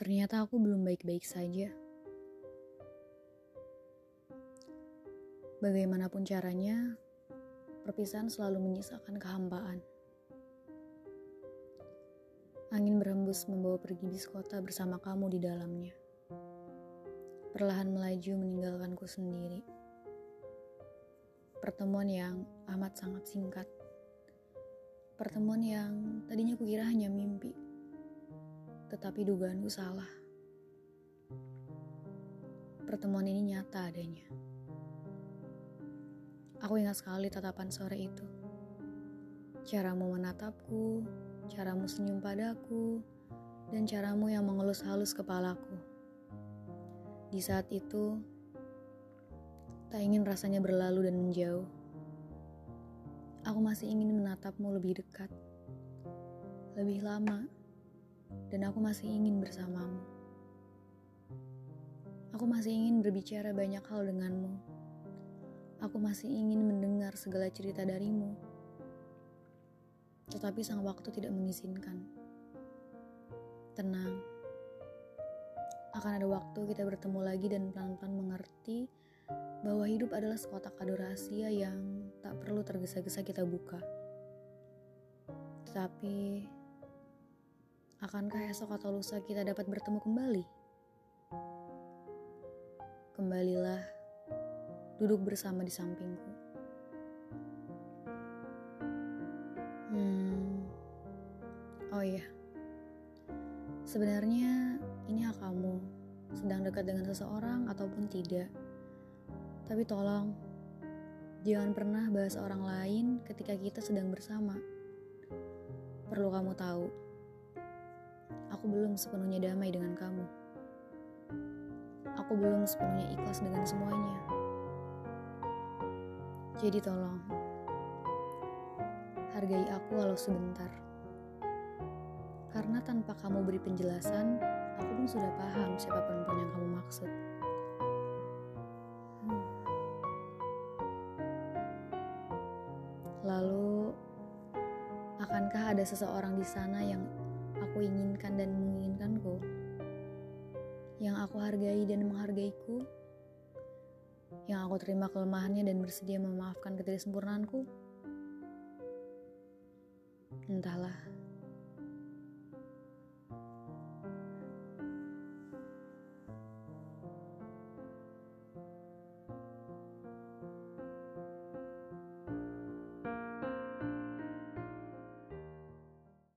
Ternyata aku belum baik-baik saja. Bagaimanapun caranya, perpisahan selalu menyisakan kehampaan. Angin berhembus membawa pergi bis kota bersama kamu di dalamnya. Perlahan melaju meninggalkanku sendiri. Pertemuan yang amat sangat singkat. Pertemuan yang tadinya kukira hanya mimpi tetapi dugaanku salah. Pertemuan ini nyata adanya. Aku ingat sekali tatapan sore itu. Caramu menatapku, caramu senyum padaku, dan caramu yang mengelus halus kepalaku. Di saat itu, tak ingin rasanya berlalu dan menjauh. Aku masih ingin menatapmu lebih dekat, lebih lama dan aku masih ingin bersamamu. Aku masih ingin berbicara banyak hal denganmu. Aku masih ingin mendengar segala cerita darimu. Tetapi sang waktu tidak mengizinkan. Tenang. Akan ada waktu kita bertemu lagi dan pelan-pelan mengerti bahwa hidup adalah sekotak kado rahasia yang tak perlu tergesa-gesa kita buka. Tetapi Akankah esok atau lusa kita dapat bertemu kembali? Kembalilah, duduk bersama di sampingku. Hmm, oh iya, sebenarnya ini hak kamu, sedang dekat dengan seseorang ataupun tidak. Tapi tolong, jangan pernah bahas orang lain ketika kita sedang bersama. Perlu kamu tahu aku belum sepenuhnya damai dengan kamu. Aku belum sepenuhnya ikhlas dengan semuanya. Jadi tolong, hargai aku walau sebentar. Karena tanpa kamu beri penjelasan, aku pun sudah paham siapa perempuan yang kamu maksud. Hmm. Lalu, akankah ada seseorang di sana yang aku inginkan dan menginginkanku, yang aku hargai dan menghargaiku, yang aku terima kelemahannya dan bersedia memaafkan ketidaksempurnaanku. Entahlah.